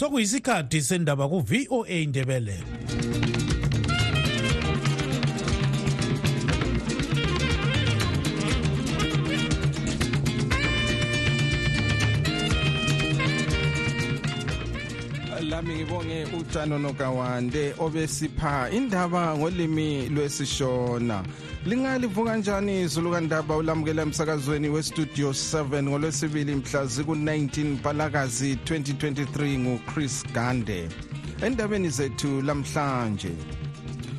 sokuyisikhathi sendaba ku-voa indebele lami ngibonge utshano nokawande obesipha indaba ngolimi lwesishona. Lingalivuka kanjani izulu kandaba ulamukela emsakazweni westudio 7 ngolwesibili mhla ziku-19 mpalakazi 2023 nguchris gande. Endabeni zethu lamhlanje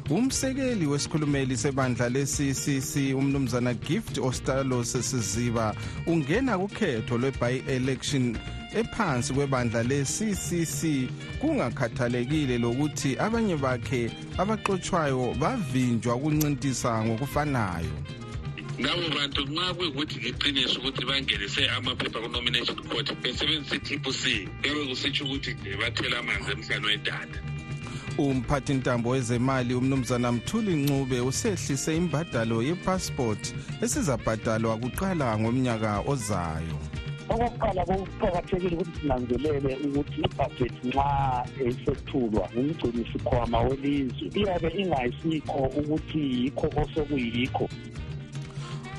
umsekeli wesikhulumeli sebandla le-ccc umnumzana gift ostalo sesiziba ungena kukhetho lwe-by-election ephansi kwebandla le-ccc kungakhathalekile lokuthi abanye bakhe abaxotshwayo bavinjwa ukuncintisa ngokufanayo. Labo bantu nxa kuyikuthi liqiniso ukuthi bangenise amaphepha ku-nomination court besebenzisa i-triple c kuyabe kusitsho ukuthi bathela amanzi emhlane wedada umphathi ntambo wezemali umnumzana mthuli ncube usehlise imbadalo yepassport esizabhadalwa kuqala ngomnyaka ozayo. Okokuqala kokuqakathekile ukuthi sinanzelele ukuthi ibhajethi nxa isethulwa ngumgcini sikhwama welizwe iyabe ingayisikho ukuthi yikho osokuyikho.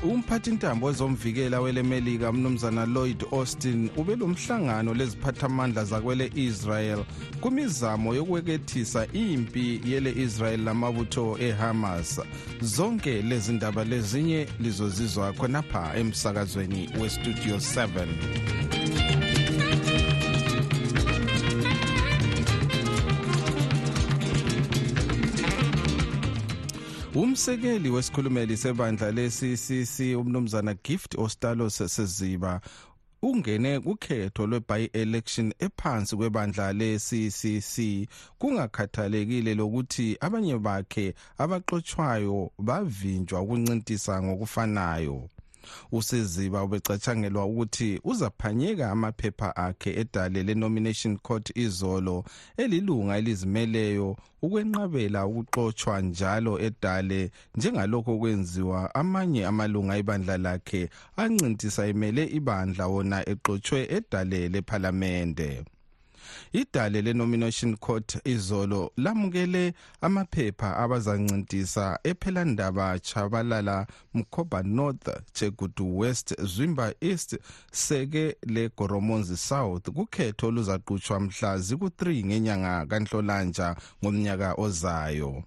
Umphathi ntambo wezomvikela welemelika umnumzana lloyd austin ubelomhlangano leziphathamandla zakwele-israel kumizamo yokwekethisa impi yele-israel lamabutho ehamas. Zonke lezi ndaba lezinye lizozizwa khonapha emsakazweni westudio 7 umsekeli wesikhulumeli sebandla le-ccc umnumzana gift ostalos seziba ungene kukhetho lwe-by-election ephansi kwebandla le-ccc kungakhathalekile lokuthi abanye bakhe abaxotshwayo bavinjwa ukuncintisa ngokufanayo. Useziba ubecatshangelwa ukuthi uzaphanyeka amaphepha akhe edale le-nomination court izolo elilunga elizimeleyo ukwenqabela ukuxotshwa njalo edale njengalokho kwenziwa amanye amalunga ebandla lakhe ancintisa emele ibandla wona exotshwe edale lephalamende idale le-nomination court izolo lamukele amaphepha abazancintisa ephelandaba chabalala mkhoba north chegudu west zwimba east seke legoromonzi south. Kukhetho oluzaqutshwa mhla ziku-3 ngenyanga kanhlolanja ngomnyaka ozayo.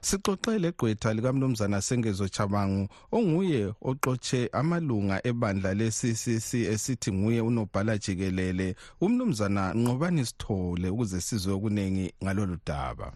Sixoxele gqwetha likamnumzana sengezo chabangu onguye oxotshe amalunga ebandla le-ccc esithi nguye unobhala jikelele umnumzana nqobani sithole ukuze sizwe okuningi ngalolu daba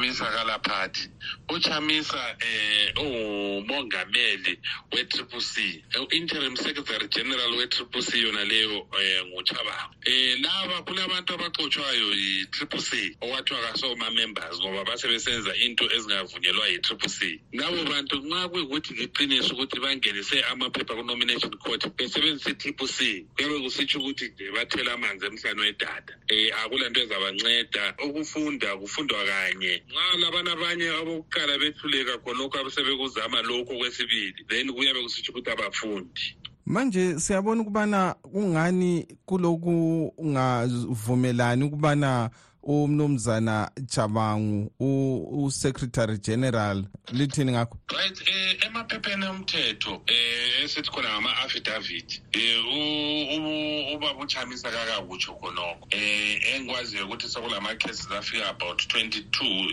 chamisa kalaphathi uchamisa eh ungumongameli we-triple c interim secretary general we-triple c yona leyo eh nguchabangu eh laba kulabantu abaxotshwayo yi-triple c okwathiwa kasoma-members ngoba basebesenza into ezingavunyelwa yi-triple c. Labo bantu nxa kuyikuthi liqiniso ukuthi bangenise amaphepha ku-nomination court besebenzisa i-triple c kuyabe kusitsho ukuthi bathela amanzi emhlane wedada um akula nto ezabanceda. Ukufunda kufundwa kanye. Nxa labana abanye abokuqala behluleka khonokho abasebekuzama lokho kwesibili then kuyabe kusitsho ukuthi abafundi. Manje siyabona ukubana kungani kuloku ungavumelani ukubana umnumzana Chabangu usecretary general lithini ngakho? Right eh emaphepheni omthetho eh esithi khona ngama affidavit eh ubaba uchamisa kakakutsho khonokho. Eh engikwaziyo ukuthi sokulama cases afika about 22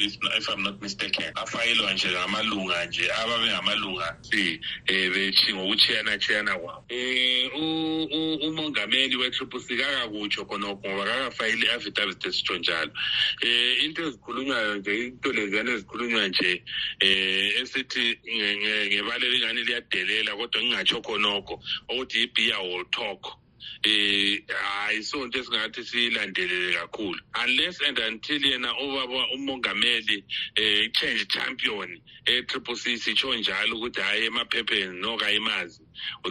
if, if I'm not mistaken. Afayilwa nje ngamalunga nje ababe ngamalunga si eh bethi ngokuchiyana chiyana kwawo eh umongameli we triple C kakakutsho khonokho ngoba kakafayile affidavit esitsho njalo njalo eh into ezikhulunywayo nje into leziyana ezikhulunywa nje eh esithi ngebalele ingane liyadelela kodwa ngingatsho khonokho ukuthi ibia will talk eh ayisonto esingathi siyilandelele kakhulu. Unless and until yena obaba umongameli eh change champion e triple C sitsho njalo ukuthi hayi emaphepheni nokayimazi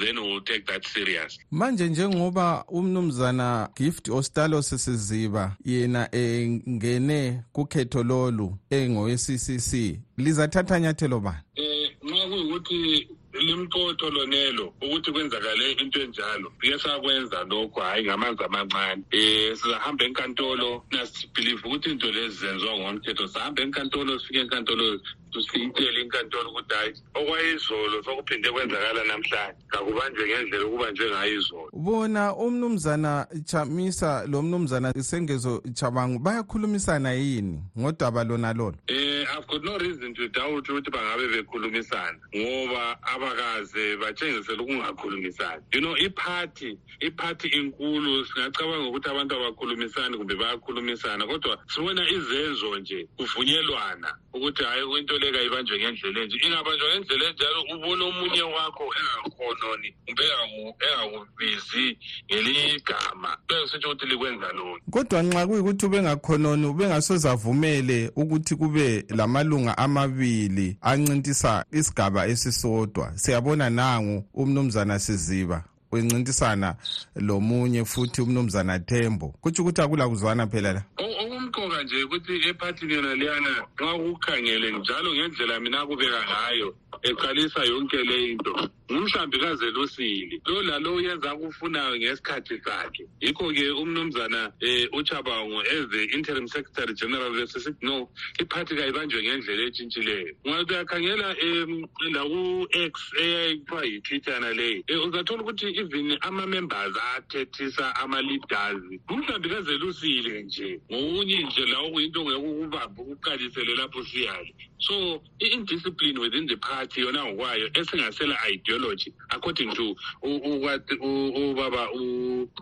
then we'll take that serious. Manje njengoba umnumzana gift ostalo sesiziba yena engene kukhetho lolu engowe-ccc lizathatha nyathelo bani? Eh nxa kuyikuthi limqotho lonelo ukuthi kwenzakale into enjalo. Sike sakwenza lokho hhayi ngamanzi amancane. Um sizahamba enkantolo nasibhilive ukuthi into lezi zenziwa ngomthetho sahamba enkantolo sifike enkantolo siyitshele inkantolo ukuthi hhayi okwayizolo sokuphinde kwenzakala namhlanje. Kakubanjwe ngendlela okubanjwe ngayo izolo. Bona umnumzana chamisa lo mnumzana sengezo chabangu bayakhulumisana yini ngodaba lona lona Eh I've got no reason to doubt ukuthi bangabe bekhulumisana ngoba abakaze batshengisele ukungakhulumisani. You know iphathi iphathi inkulu singacabanga ukuthi abantu abakhulumisani kumbe bayakhulumisana kodwa sibona izenzo nje kuvunyelwana ukuthi hhayi into le kayibanjwe ngendlela enje. Ingabanjwa ngendlela enjalo ubone omunye wakho engakhononi kumbe engaku- engakubizi ngelinye igama. Bengisithi ukuthi likwenza lona kodwa nxa kuyikuthi ubengakhononi ubengasoze avumele ukuthi kube lamalunga amabili ancintisa isigaba esisodwa. Siyabona nangu umnumzana siziba wencintisana lomunye futhi umnumzana Thembo kutsho ukuthi akula kuzwana phela la. O- okumqoka nje ukuthi ephathini yona leyana nxa ukukhangele njalo ngendlela mina kubeka ngayo eqalisa yonke le into. Ngumhlambikazi lusili lo lalo uyenza akufunayo ngesikhathi sakhe. Yikho-ke umnumzana um uchabango as the interim secretary general besesithi no iphathi kayibanjwe ngendlela etshintshileyo ungathi uyakhangela um laku-x eyayithiwa yitwitter leyo um uzathola ukuthi even ama-members athethisa ama-leaders. Ngumhlambikazi lusile nje. Ngokunye nje la okuyinto ngeke ukubamba ukuqalisele lapho siyale so i-indiscipline within the party yona ngokwayo esingasela ideology according to ubaba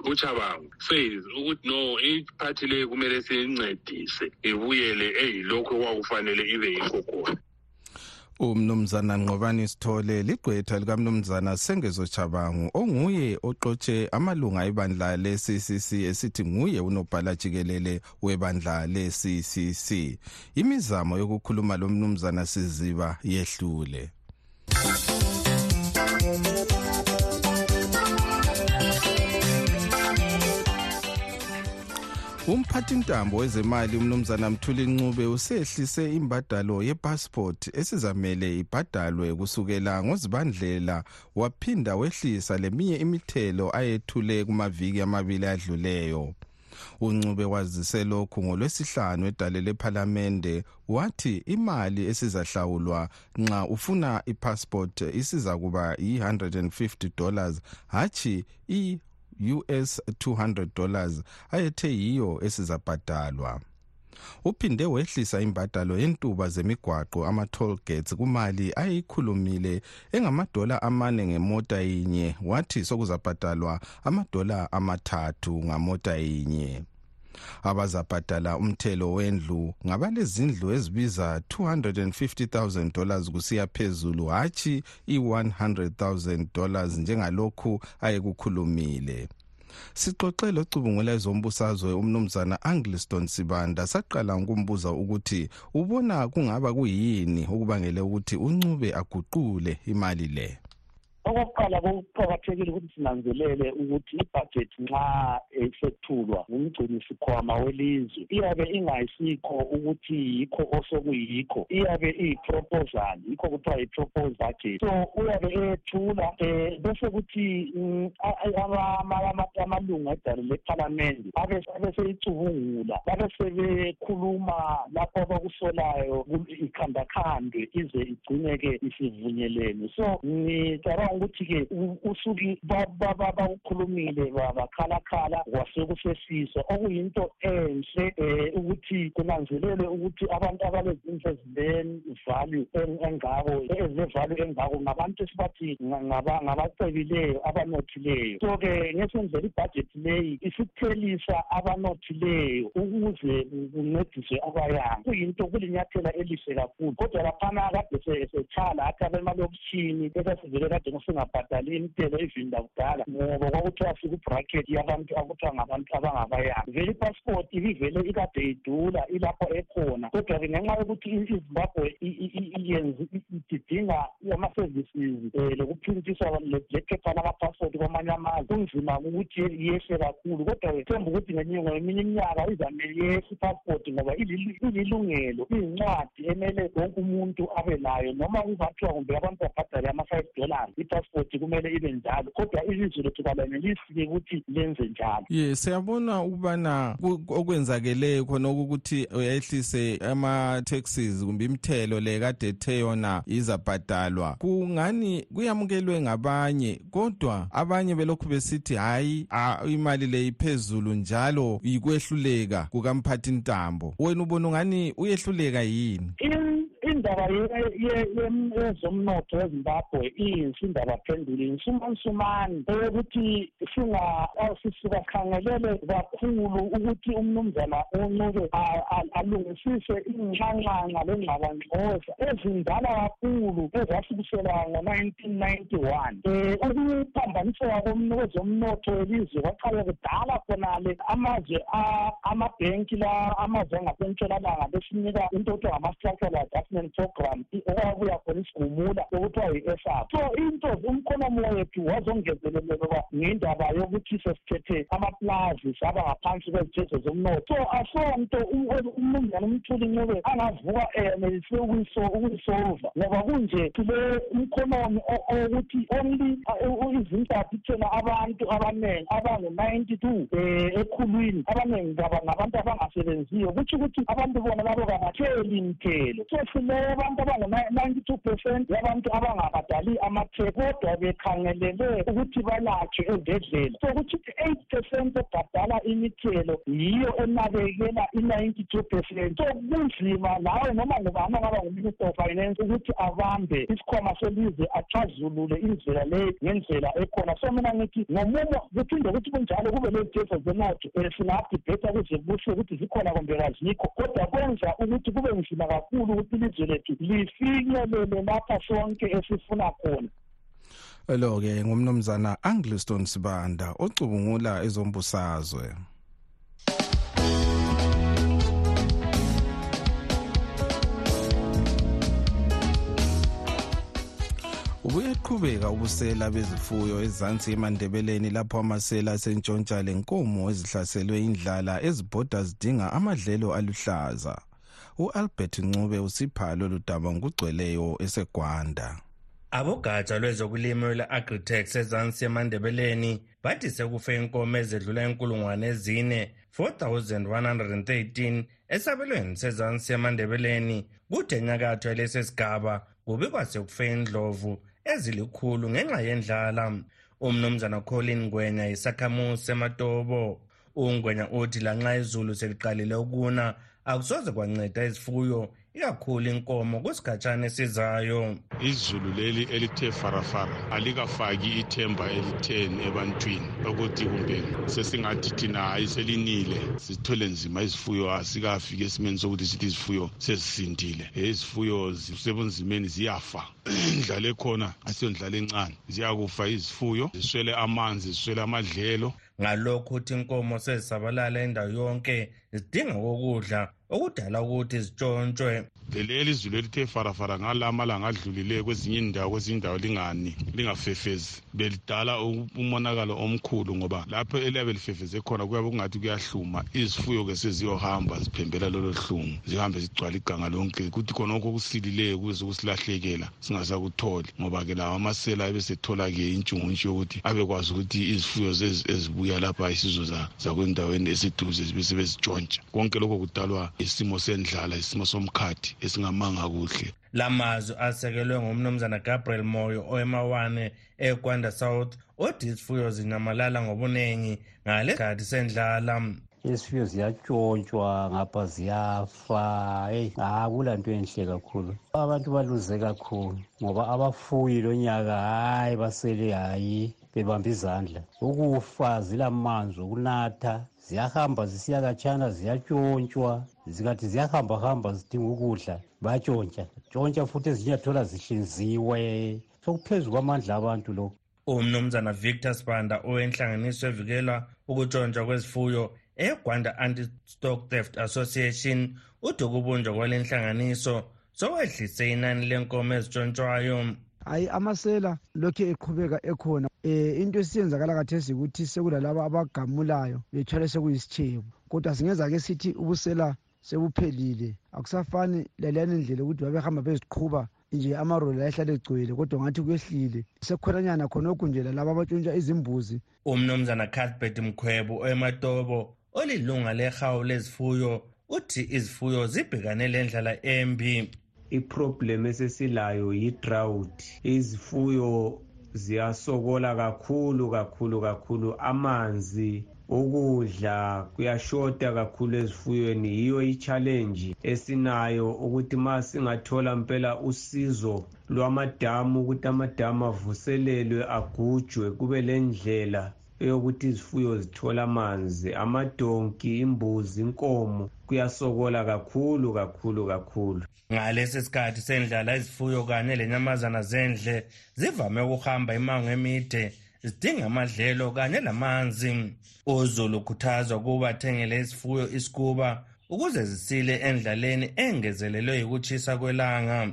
uchabango says ukuthi no iphathi leyo kumele siyincedise ibuyele eyilokhu okwakufanele ibe yikho khona. Umnumzana Nqobani Sithole ligqwetha likamnumzana Sengezo Chabangu onguye oxotshe amalunga ebandla le-CCC esithi nguye unobhala jikelele webandla le-CCC imizamo yokukhuluma lo mnumzana Siziba yehlule. Umphathintambo wezemali umnumzana mthuli ncube usehlise imbadalo yepassport esizamele ibhadalwe kusukela ngozibandlela. Waphinda wehlisa leminye imithelo ayethule kumaviki amabili adluleyo. Uncube wazise lokhu ngolwesihlanu edale lephalamende. Wathi imali esizahlawulwa nxa ufuna ipassport isiza kuba yi-150 dollars hatshi i US 200 dollars ayethe yiyo esizabhadalwa. Uphinde wehlisa imbadalo yentuba zemigwaqo ama-toll gates kumali ayeyikhulumile engamadola amane ngemota yinye wathi sokuzabhadalwa amadola amathathu ngamota yinye abazabhadala umthelo wendlu ngabalezindlu ezibiza 250,000 dollars kusiya phezulu hatshi i-100,000 dollars njengalokhu ayekukhulumile. Sixoxe locubungula ezombusazwe umnumzana angliston sibanda saqala ngokumbuza ukuthi ubona kungaba kuyini okubangele ukuthi uncube aguqule imali le. Okokuqala kuqakathekile ukuthi sinanzelele ukuthi ibhajethi nxa esethulwa ngumgcini sikhwama welizwe iyabe ingayisikho ukuthi yikho osokuyikho iyabe iyi-proposal yikho kuthiwa yi-propose budget. So uyabe eyethula um bese kuthi mm, a- a- ama- ama- amalunga edalo lephalamende abe abe seyicubungula babe sebekhuluma lapho abakusolayo ku- ikhandakhandwe ize igcine-ke isivunyelene. So ngicabanga ukuthi-ke u- usuke ba- ba- ba- bakukhulumile ba- bakhalakhala kwasekusesiswa okuyinto enhle um ukuthi kunanzelelwe ukuthi abantu abalezindlu ezile-value en- engako ezile-value engako ngabantu esibathi nga- ngaba- ngabacebileyo abanothileyo. So-ke ngesendlela ibhajethi leyi isithelisa abanothileyo ukuze kuncediswe abayanga. Kuyinto kulinyathela elihle kakhulu. Kodwa laphana kade se- sechala athi abemalokishini esasivele kade singabhadali imithelo ivini lakudala ngoba kwakuthiwa sikubrakhethi yabantu abo- iphathwa ngabantu abangabayanga. Vele ipassport ibivele ikade idula ilapho ekhona kodwa-ke ngenxa yokuthi izimbabwe idinga ama-services um lokuprintiswa lephepha lamapassport kwamanye amazwe kunzima ukuthi yehle kakhulu. Kodwa-ke themba ukuthi ngeminye iminyaka izamele yehle ipassport ngoba ililungelo iyincwadi emele wonke umuntu abe nayo noma kuzathiwa kumbe abantu babhadale ama-five dollars ipassport kumele ibe njalo kodwa ilizwe lethu kalenelisi-ke ukuthi lenze njalo. Ye siyabona ukubana okwenzakeleyo khona ukuthi uyehlise ama-taxes kumbe imithelo le kade ethe yona izabhadalwa. Kungani kuyamukelwe ngabanye kodwa abanye belokhu besithi hhayi imali le iphezulu njalo yikwehluleka kukamphathi ntambo wena ubona ungani uyehluleka yini? Indaba yezomnotho wezimbabwe iyisindaba phenduli nsumansumane eyokuthi sikakhangelele kakhulu ukuthi umnumzana uncube alungisise ingxanxanxa lengxabangxoza ezindala kakhulu ezasukisela ngo-nineteen ninety one um ukuphambaniseka kwezomnotho welizwe kwaqala kudala khonale amazwe amabhenki la amazwe angasentshonalanga besinika into okuthiwa ngama-structural adjustment program okwabuya khona isigumula okuthiwa yi-esap so into umkhonomi wethu wazongezelelelwa ngendaba yokuthi sesithethe amaplazi saba ngaphansi kwezithetho zomnotho. So asonto umnumzana umthuli ncube angavuka eyenelise ukuyisolva ngoba kunje sile umkhonomi owokuthi only izintathu thena abantu abaningi abangu-ninety two um ekhulwini abaningi ngabantu abangasebenziyo. Kutsho ukuthi abantu bona labo kabatheli mthelo. So sileyo abantu abangu-ninety two percent yabantu abangabadali amatheko kodwa bekhangelele ukuthi balatshwe ezibhedlela. So kuthi eight percent ebhadala imithelo yiyo enakekela i-ninety two percent. So kunzima nawe noma ngubani angaba nguminister of finance ukuthi abambe isikhwama selizwe achazulule indlela leyo ngendlela ekhona. So mina ngithi ngomumo kuphinde ukuthi kunjalo kube lezithetho zenotho um singadibhetha kuze kuhle ukuthi zikhona kumbe kazikho kodwa kwenza ukuthi kube nzima kakhulu ukuthi ilizwe lethu lifinyelele lapha sonke esifuna khona. Lo-ke ngumnumzana angliston sibanda ocubungula ezombusazwe. Ubuyaqhubeka ubusela bezifuyo ezansi emandebeleni lapho amasela asentshontsha lenkomo ezihlaselwe indlala ezibhoda zidinga amadlelo aluhlaza. U-albert ncube usiphalo ludaba ngokugcweleyo esegwanda. Abogatsha lwezokulima lwe-agritex ezansi emandebeleni bathi sekufe inkomo ezedlula inkulungwane ezine 4113 esabelweni sezansi emandebeleni. Kude enyakatho yalesi sigaba kubikwa sekufe indlovu ezilikhulu ngenxa yendlala. Umnumzana colin ngwenya yisakhamuzi sematobo. Ungwenya uthi lanxa izulu seliqalile ukuna akusoze kwanceda izifuyo ikakhulu inkomo kwisikhatshana esizayo. Izulu leli elithe farafara alikafaki ithemba elitheni ebantwini. Ukuthi kumbe sesingathi thina hayi selinile sithole nzima izifuyo asikafiki esimeni sokuthi sithi izifuyo sezisindile. Izifuyo zisebunzimeni ziyafa. Indlala ekhona asiyo ndlala encane. Ziyakufa izifuyo ziswele amanzi ziswele amadlelo. Ngalokhu uthi inkomo sezisabalala indawo yonke zidinga kokudla. Okudala ukuthi zitshontshwe leli izulu elithe farafara ngala amalanga adlulileyo kwezinye indawo kwezinye indawo lingani lingafefezi belidala umonakalo omkhulu ngoba lapho eliyabe lifefeze khona kuyabe kungathi kuyahluma izifuyo-ke seziyohamba ziphembela lolo hlungu zihambe zigcwala iganga lonke kuthi khonokho okusilileyo kuze kusilahlekela singasakutholi. Ngoba-ke lawo amasela abesethola-ke intshunguntshi yokuthi abekwazi ukuthi izifuyo ezibuya lapha isizo zakwendaweni eseduze zibe sebezitshontsha. Konke lokho kudalwa isimo sendlala isimo somkhathi esingamanga kuhle. Lamazwi asekelwe ngumnumzana gabriel moyo owemawane ekwanda south othi izifuyo zinyamalala ngobuningi ngale sikhathi sendlala. Izifuyo ziyatshontshwa ngapha ziyafa. Eyi akula nto enhle kakhulu. Abantu baluze kakhulu ngoba abafuyi lo nyaka hhayi basele hhayi bebambe izandla. Ukufa zilamanzi okunatha ziyahamba zisiya katshana ziyatshontshwa zikathi ziyahambahamba zidinga ukudla bayatshontsha. Tshontsha futhi ezinye athola zihlinziwe. Sokuphezu kwamandla abantu lokhu. Umnumzana victor sibanda owenhlanganiso evikelwa ukutshontshwa kwezifuyo egwanda anti-stock theft association uthi ukubunjwa kwale nhlanganiso sokwehlise inani lenkomo ezitshontshwayo hayi amasela lokhu eqhubeka ekhona um into esiyenzakala kathesi yikuthi sekulalabo abagamulayo bethwale sekuyisitshebo kodwa singenza ke sithi ubusela sebuphelile. Akusafani laliyani ndlela ukuthi babehamba beziqhuba nje amaroli ayehlala egcwele kodwa ngathi kwehlile. Sekhonanyana khonokhu nje lalabo abatshontsha izimbuzi. Umnumzana cuthbert mkhwebo oyematobo olilunga lehawu lezifuyo uthi izifuyo zibhekane le ndlala embi. Iproblem esesilayo yi-drought. Izifuyo ziyasokola kakhulu kakhulu kakhulu. Amanzi ukudla kuyashoda kakhulu ezifuyweni. Yiyo i-challenge esinayo ukuthi ma singathola mpela usizo lwamadamu ukuthi amadamu avuselelwe agujwe kube le ndlela eyokuthi izifuyo zithola amanzi amadonki imbuzi inkomo kuyasokola kakhulu kakhulu kakhulu. Ngalesi sikhathi sendlala izifuyo kanye lenyamazana zendle zivame ukuhamba imango emide zidinga amadlelo kanye lamanzi uzulu ukhuthazwa ukuba athengele isifuyo isikuba ukuze zisile endlaleni engezelelwe yikuchisa kwelanga.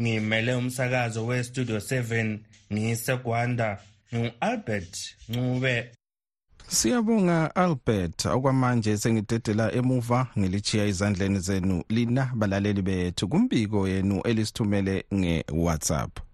Ngimele umsakazo westudio 7 ngiyisegwanda ngu-albert ncube. Siyabonga Albert. Okwamanje sengidedela emuva ngilichiya izandleni zenu. Lina balaleli bethu kumbiko yenu elisithumele ngeWhatsApp.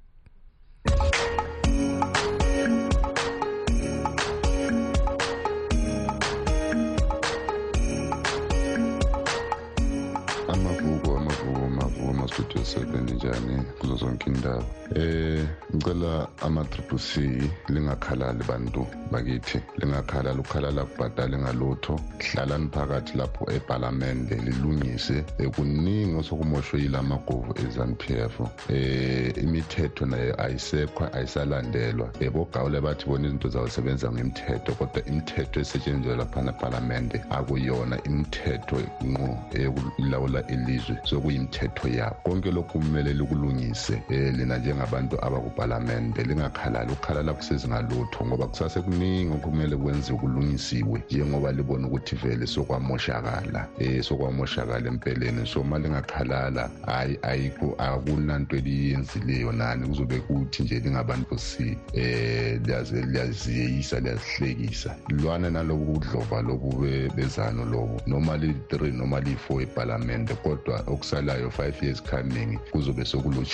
Kuzo zonke indawo eh ngicela ama-triple c lingakhalali bantu bakithi lingakhalali ukukhalala kubhadale ngalutho. Hlalani phakathi lapho epalamende lilungise. Eh, kuningi osekumoshwe yila magovu e-zanup f eh imithetho nayo ayisekho ayisalandelwa. Ebogawule bathi bona izinto zawusebenza ngemithetho kodwa imithetho esetshenziswa laphana epalamende akuyona imithetho nqo eyokulawula ilizwe. Sokuyimithetho yabo konke lokhu kumele likulungise. Um lina njengabantu abakupalamende lingakhalali ukukhalala kusezingalutho ngoba kusasekuningi okumele kwenziwe kulungisiwe njengoba libona ukuthi vele sokwamoshakala um sokwamoshakala empeleni. So ma lingakhalala hayi ayikho akunanto eliyenzileyo nani. Kuzobe kuthi nje lingabantu si um liyaze liyaziyeyisa liyazihlekisa. Lwana nalobu kudlova lobu be- bezano lobu noma liyi-three noma liyi-four epalamende kodwa okusalayo five years coming kuzobe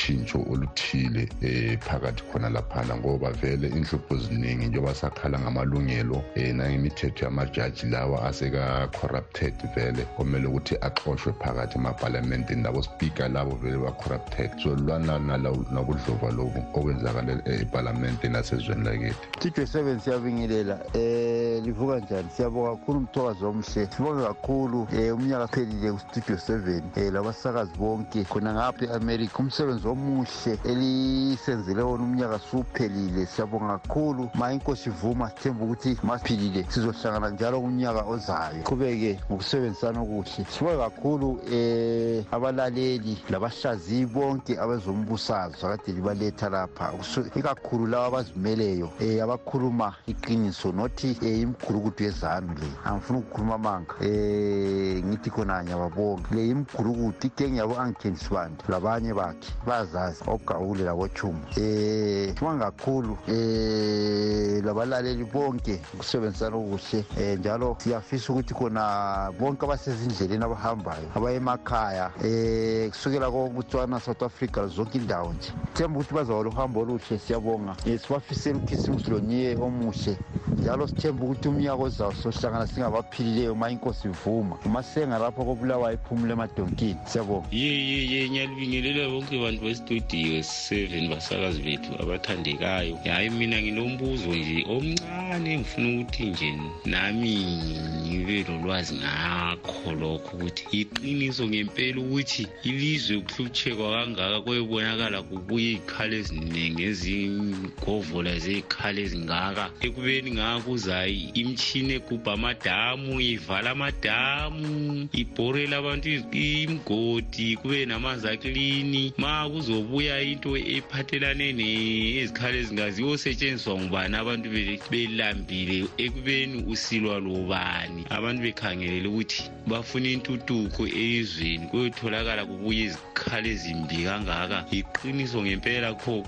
sekulotshintsho oluthile um phakathi khona laphana ngoba vele inhlupho ziningi njengoba sakhala ngamalungelo um nangemithetho yamajaji lawa aseka-corrupted vele kumele ukuthi axoshwe phakathi emapalamendini labo speaker labo vele ba-corrupted. So lwana nalo- nobudlova lobu okwenzakala epalamendini nasezweni lakithi studio seven siyabingelela eh livuka njani? Siyabonga kakhulu umthokazo omhle sibonge kakhulu eh umnyaka phelile kustudio seven eh labasakazi bonke khona ngapha e-america. Umsebenzi omuhle elisenzele wona umnyaka suphelile siyabonga kakhulu. Ma inkosi ivuma sithemba ukuthi masiphilile sizohlangana njalo kumnyaka ozayo. Qhubeke ngokusebenzisana okuhle. Sibonge kakhulu eh abalaleli labahlaziyi bonke abezombusazwe akade libaletha lapha. Kusu- ikakhulu laba abazimeleyo um abakhuluma iqiniso nothi um imigurukudu yezanu le. Angifuna ukukhuluma amanga um ngithi khona ngiyababonga le imigurukudu igeng yabo angikhenisibandi labanye bakhe. Bayazazi ogawule labochumo um sibonga kakhulu um labalaleli bonke ukusebenzisana okuhle um njalo siyafisa ukuthi khona bonke abasezindleleni abahambayo abaya emakhaya um kusukela kobotswana south africa zonke indawo nje. Themba ukuthi bazawala uhambo oluhle siyabonga. Um sibafisela ukhisimusi loniye omuhle njalo sithemba ukuthi umnyaka ozawo sohlangana singabaphilileyo ma inkosi ivuma umasenga lapho kobulawayo iphumule emadonkini siyabonga. Ye ye ye ngiyalibingelela bonke bantu bestudio seven basakazi bethu abathandekayo. Hayi mina nginombuzo nje omncane ngifuna ukuthi nje nami ngibe lolwazi ngakho lokho ukuthi iqiniso ngempela ukuthi ilizwe kuhlutshekwa kangaka kwebonakala kubuye iy'khala eziningi ezigovola zey'khala ezingaka. Ekubeni ngathi makuzayi imtshini egubha amadamu ivala amadamu ibhorele abantu imgodi kube namanzi aklini ma kuzobuya into ephathelane nezikhali ezingaziwo osetshenziswa ngubani. Abantu belambile ekubeni usilwa lobani. Abantu bekhangelele ukuthi bafuna intuthuko elizweni kuyotholakala kubuya izikhali ezimbi kangaka. Iqiniso ngempela kho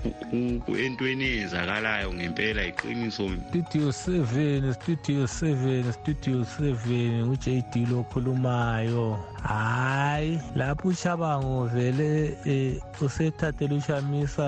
entweni eyenzakalayo ngempela iqiniso. Studio seven studio seven studio seven uj d lokhulumayo hayi lapho uchabango vele um isethathele ishamisa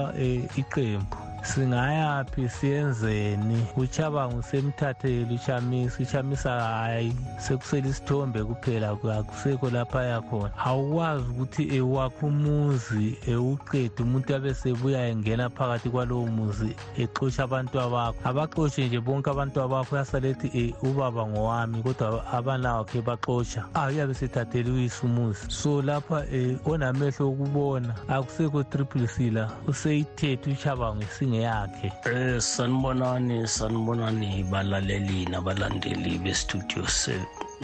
iqembu singayaphi siyenzeni? Uchabango semthathele uchamisa uchamisa hayi sekusele isithombe kuphela akusekho lapha yakhona awukwazi ukuthi ewakho umuzi ewuqede umuntu abe sebuya engena phakathi kwalowo muzi exosha abantu abakho. Abaxoshe nje bonke abantu abakho uyasale ethi um ubaba ngowami kodwa abanawakhe baxosha ah uyabe sethathele uyise umuzi. So lapha um onamehlo okubona akusekho triple c la. Useyithethe uchabango esinge yakhe eh sanibonani sanibonani balaleli nabalandeli bestudio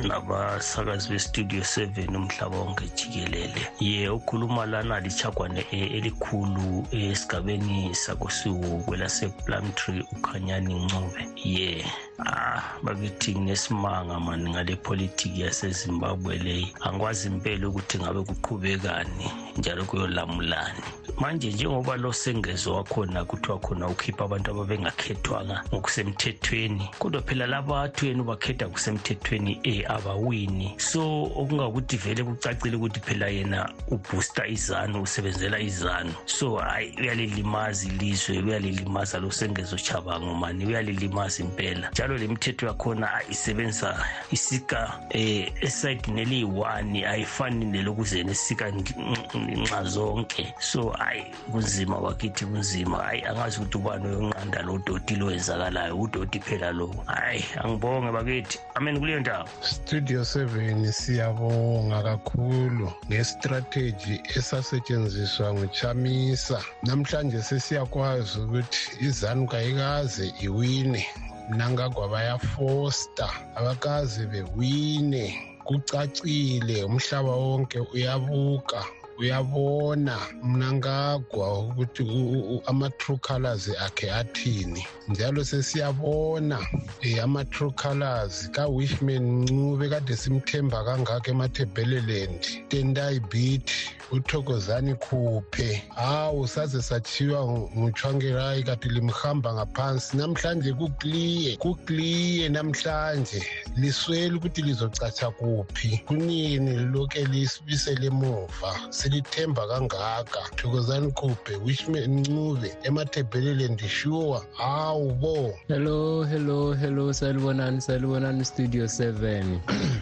nabasakazi bestudio 7 umhlaba wonke jikelele. Ye ukhuluma lana lichagwane elikhulu esigabeni sakosiwu kwelaseplumtree ukhanyani ncube ye ah bakithi nginesimanga mani ngale politiki yasezimbabwe leyi angikwazi impela ukuthi ngabe kuqhubekani njalo kuyolamulani. Manje njengoba lo sengezo wakhona kuthiwa khona ukhipha abantu ababengakhethwanga ngokusemthethweni kodwa phela laba athi yena ubakhetha kusemthethweni um abawini. So okungakuthi vele kucacile ukuthi phela yena ubooster izanu usebenzela izanu. So hayi uyalilimaza ilizwe uyalilimaza lo sengezo chabango mani uyalilimaza impela. Njalo le mithetho yakhona isebenza isika um esayidini eliyi-one ayifani nelokuzeni esika nxa zonke. So hayi kunzima wakithi kunzima. Hayi angazi ukuthi ubani oyonqanda lo doti lo wenzakalayo udoti phela lo. Hayi angibonge bakithi. Amen kuleyo ndawo. Studio 7 siyabonga kakhulu ngestrategy esasetshenziswa nguchamisa. Namhlanje sesiyakwazi ukuthi izanu kayikaze iwine nangagwa bayafosta abakaze bewine kucacile umhlaba wonke uyabuka uyabona mnangagwa ukuthi ama-true colors akhe athini. Njalo sesiyabona um ama-true colors ka-wishman ncube kade simthemba kangako emathebheleland tendai beat uthokozani khuphe. Hawu saze sathiwa nguchwangerayi kati limhamba ngaphansi. Namhlanje kukliye kukliye namhlanje. Liswele ukuthi lizocatsha kuphi. Kunini liloke lisibisele emuva. Silithemba kangaka. Thokozani khuphe wishman ncube emathebheleland sure hawu bo. Hello hello hello salibonani salibonani studio 7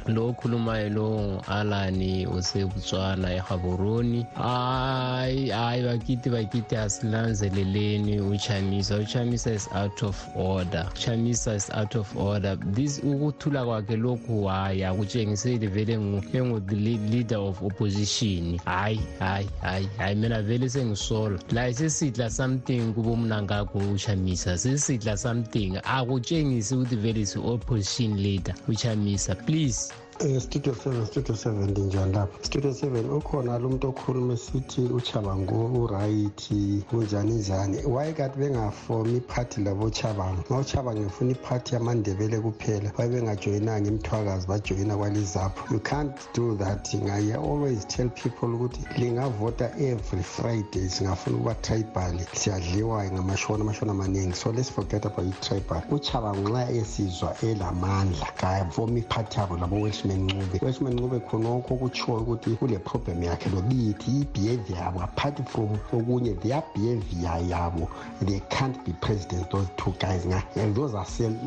lo okhulumayo lo alani usebutswana ehaboroni. Hayi hayi bakithi bakithi asilanzeleleni. Uchamisa uchamisa is out of order. Uchamisa is out of order. This ukuthula kwakhe lokhu hayi akutshengiseli vele engu-leader of opposition. Hayi hayi hayi hayi mina vele sengisola la sesidla something kubo mnangagwa uchamisa. Sesidla something. Akutshengisi ukuthi vele is-opposition leader uchamisa please. Um studio seven studio seven ndinjani lapha studio seven ukhona lo muntu okhuluma esithi uchabango urayithi kunjani njani? Wayekade bengafomi iphathi labochabango ma uchabango efuna iphathi yamandebele kuphela waye bengajoyinanga imthwakazi bajoyina kwalizapho you can't do that. I always tell people ukuthi lingavota every friday singafuna ukuba tribal siyadliwa ngamashona amashona amaningi. So let's forget about i-tribal. uchabango nxa esizwa elamandla kafomi iphathi yabo labo-welsh weshman ncube weshman ncube khonokho kutshiwo ukuthi kule problem yakhe lobithi i-behavior yabo apart from okunye their behavior yabo they can't be president those two guys those are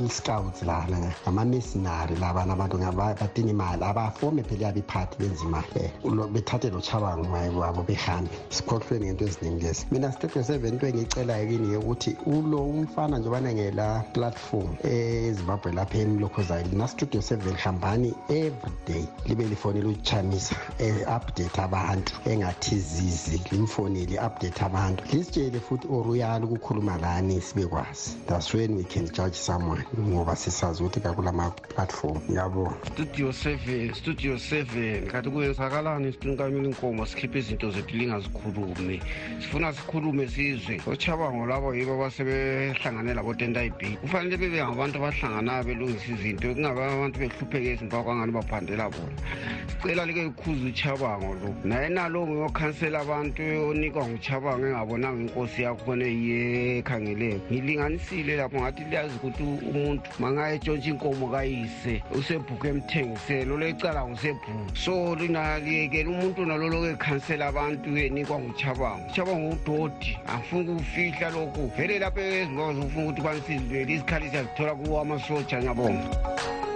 scouts lana ngama-mercenary labana abantu badinga imali. Abafome phela yabo iphathi benza imali. Bethathe lo chabango wabo behambe sikhohlwe ngento eziningi lezi. Mina studio seven into engiyicelayo kini ukuthi ulo umfana njebana ngela platform ezimbabwe lapha emlokhozayo lina studio seven hambani every day libe lifonele uchamisa e-update abantu engathizizi limfonele i-update abantu. Lisitshele futhi oruyali ukukhuluma lani sibekwazi. That's when we can judge someone ngoba sisazi ukuthi kakulama-platform. Ngiyabona studio seven studio seven. Kanti kuyenzakalani esiqinikamile inkomo? Sikhiphe izinto zethu lingazikhulumi. Sifuna sikhulume sizwe. Ochabango labo yibo abasebehlangane labotentayib kufanele bebe ngabantu abahlanganayo belungisa izinto kungabe abantu behlupheke izinto kwangani baphandela bona. Sicela like ikhuza uchabango lo naye nalo ngiyokhansela abantu onikwa nguchabango engabonanga inkosi yakhona eyiye ekhangeleyo ngilinganisile lapho ngathi liyazi ukuthi umuntu mangaye etshontsha inkomo kayise usebhuku emthengiselo lecala ngusebhuku so linaliyekela umuntu naloloku ekhansela abantu enikwa nguchabango. Uchabango udodi angifuni ukufihla lokhu. Vele lapho ezingozi ufuna ukuthi kwanisizilweli izikhali siyazithola kuwo amasoja ngiyabonga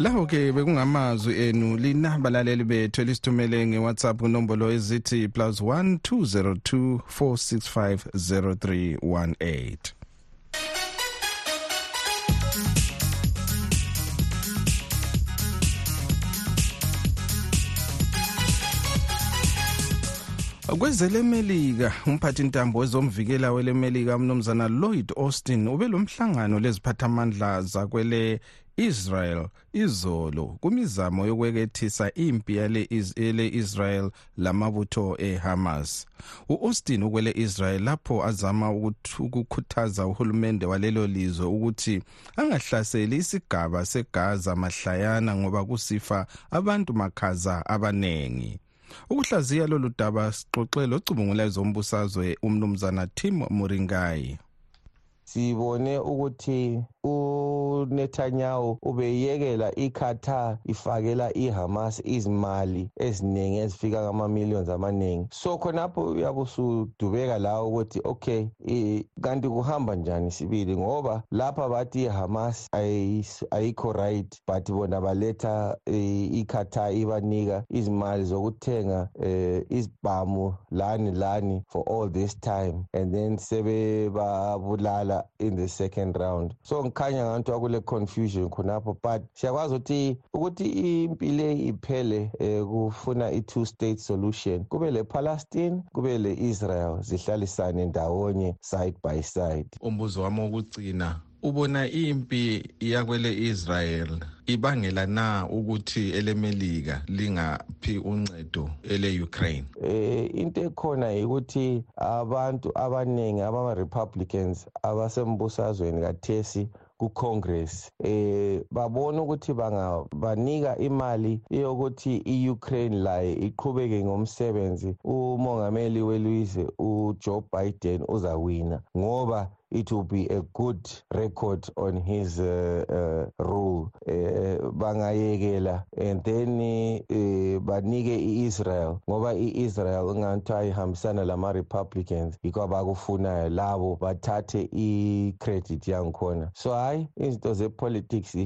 lawo ke bekungamazwi enu lina balaleli bethu elisithumele ngewhatsapp kunombolo ezithi plus 1 202 465 0318 kwezelemelika umphathi ntambo wezomvikela welemelika umnumzana lloyd austin ube lomhlangano leziphathamandla zakwele Israel izolo kumizamo yokwekethisa impi yale Israel lamabutho eHamas. uAustin ukwele Israel lapho azama ukukhuthaza uhulumende walelo lizwe ukuthi angahlaseli isigaba seGaza mahlayana ngoba kusifa abantu makhaza abanengi. ukuhlaziya lolu daba sixoxe locubungulayo zombusazwe umnumzana Tim Muringai sibone ukuthi uNetanyahu ubeyekela iQatar ifakela iHamas izimali eziningi ezifika ngama millions amaningi. So khonapho uyabe usudubeka la ukuthi okay kanti kuhamba njani sibili? Ngoba lapha bathi iHamas ayikho right but bona baletha iQatar ibanika izimali zokuthenga izibhamu lani lani for all this time. And then sebebabulala in the second round. So ngikhanya ngathi akule confusion khonapho but siyakwazi ukuthi ukuthi impilo iphele eh, kufuna i-two state solution kube le-palestine kube le-israel zihlalisane ndawonye side by side. Umbuzo wami wokugcina ubona impi yakwele Israel ibangela na ukuthi elemelika lingaphi uncedo ele Ukraine eh into ekhona ukuthi abantu abanengi abama Republicans abasembusazweni kathesi ku-congress eh babona ukuthi bangabanika imali yokuthi i-ukraine laye iqhubeke ngomsebenzi. Umongameli welizwe ujoe biden uzawina ngoba it will be a good record on his uh, uh, rule. Uh, bangayekela. And then uh, banike i-israel. Ngoba i-israel ingathiwa ihambisana lama-republicans yikho abakufunayo labo bathathe i-credit yangikhona. So hhayi izinto ze-politics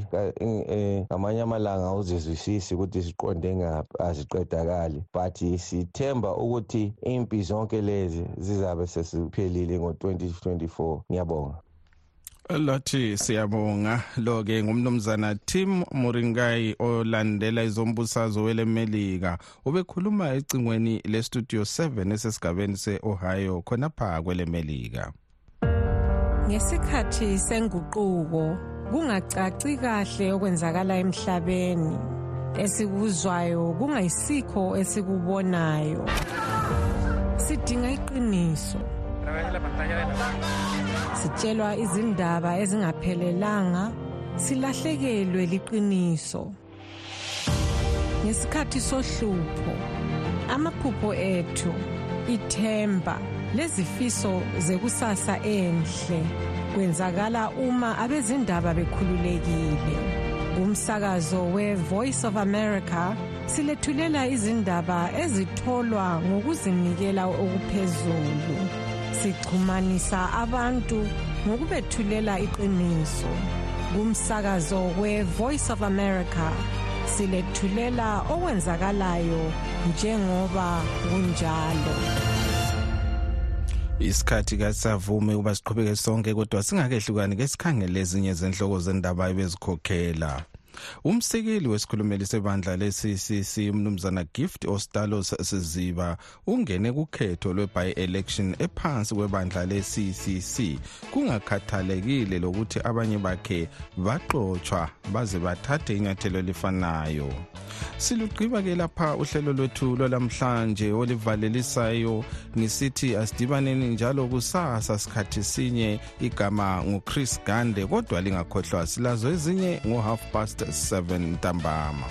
ngamanye amalanga awuzizwisisi ukuthi ziqonde ngaphi aziqedakali. But sithemba ukuthi impi zonke lezi zizabe sesiphelile ngo-2024 ngiyabonga. Lathi siyabonga. Lo-ke ngumnumzana tim muringai olandela izombusazo welemelika. Ubekhuluma ecingweni lestudio 7 esesigabeni se-ohio khonapha kwelemelika. Ngesikhathi senguquko kungacaci kahle okwenzakala emhlabeni. Esikuzwayo kungayisikho esikubonayo. Sidinga iqiniso. Sitshelwa izindaba ezingaphelelanga silahlekelwe liqiniso. Ngesikhathi sohlupho amaphupho ethu ithemba lezifiso zekusasa enhle kwenzakala uma abezindaba bekhululekile. Kumsakazo we-voice of america silethulela izindaba ezitholwa ngokuzinikela okuphezulu. Sixhumanisa abantu ngokubethulela iqiniso. Kumsakazo we-voice of america silethulela okwenzakalayo njengoba kunjalo. Isikhathi kasisavume ukuba siqhubeke sonke kodwa singakehlukani ke sikhangele ezinye zenhloko zendaba ebezikhokhela. Umsekeli wesikhulumeli sebandla le-ccc umnumzana gift ostalos siziba ungene kukhetho lwe-by-election ephansi kwebandla le-ccc kungakhathalekile lokuthi abanye bakhe baxotshwa baze bathathe inyathelo elifanayo. Silugqiba-ke lapha uhlelo lwethu lwalamhlanje olivalelisayo ngisithi asidibaneni njalo kusasa sikhathi sinye. Igama nguchris gande kodwa lingakhohlwa silazo ezinye ngo-half past 7 ntambama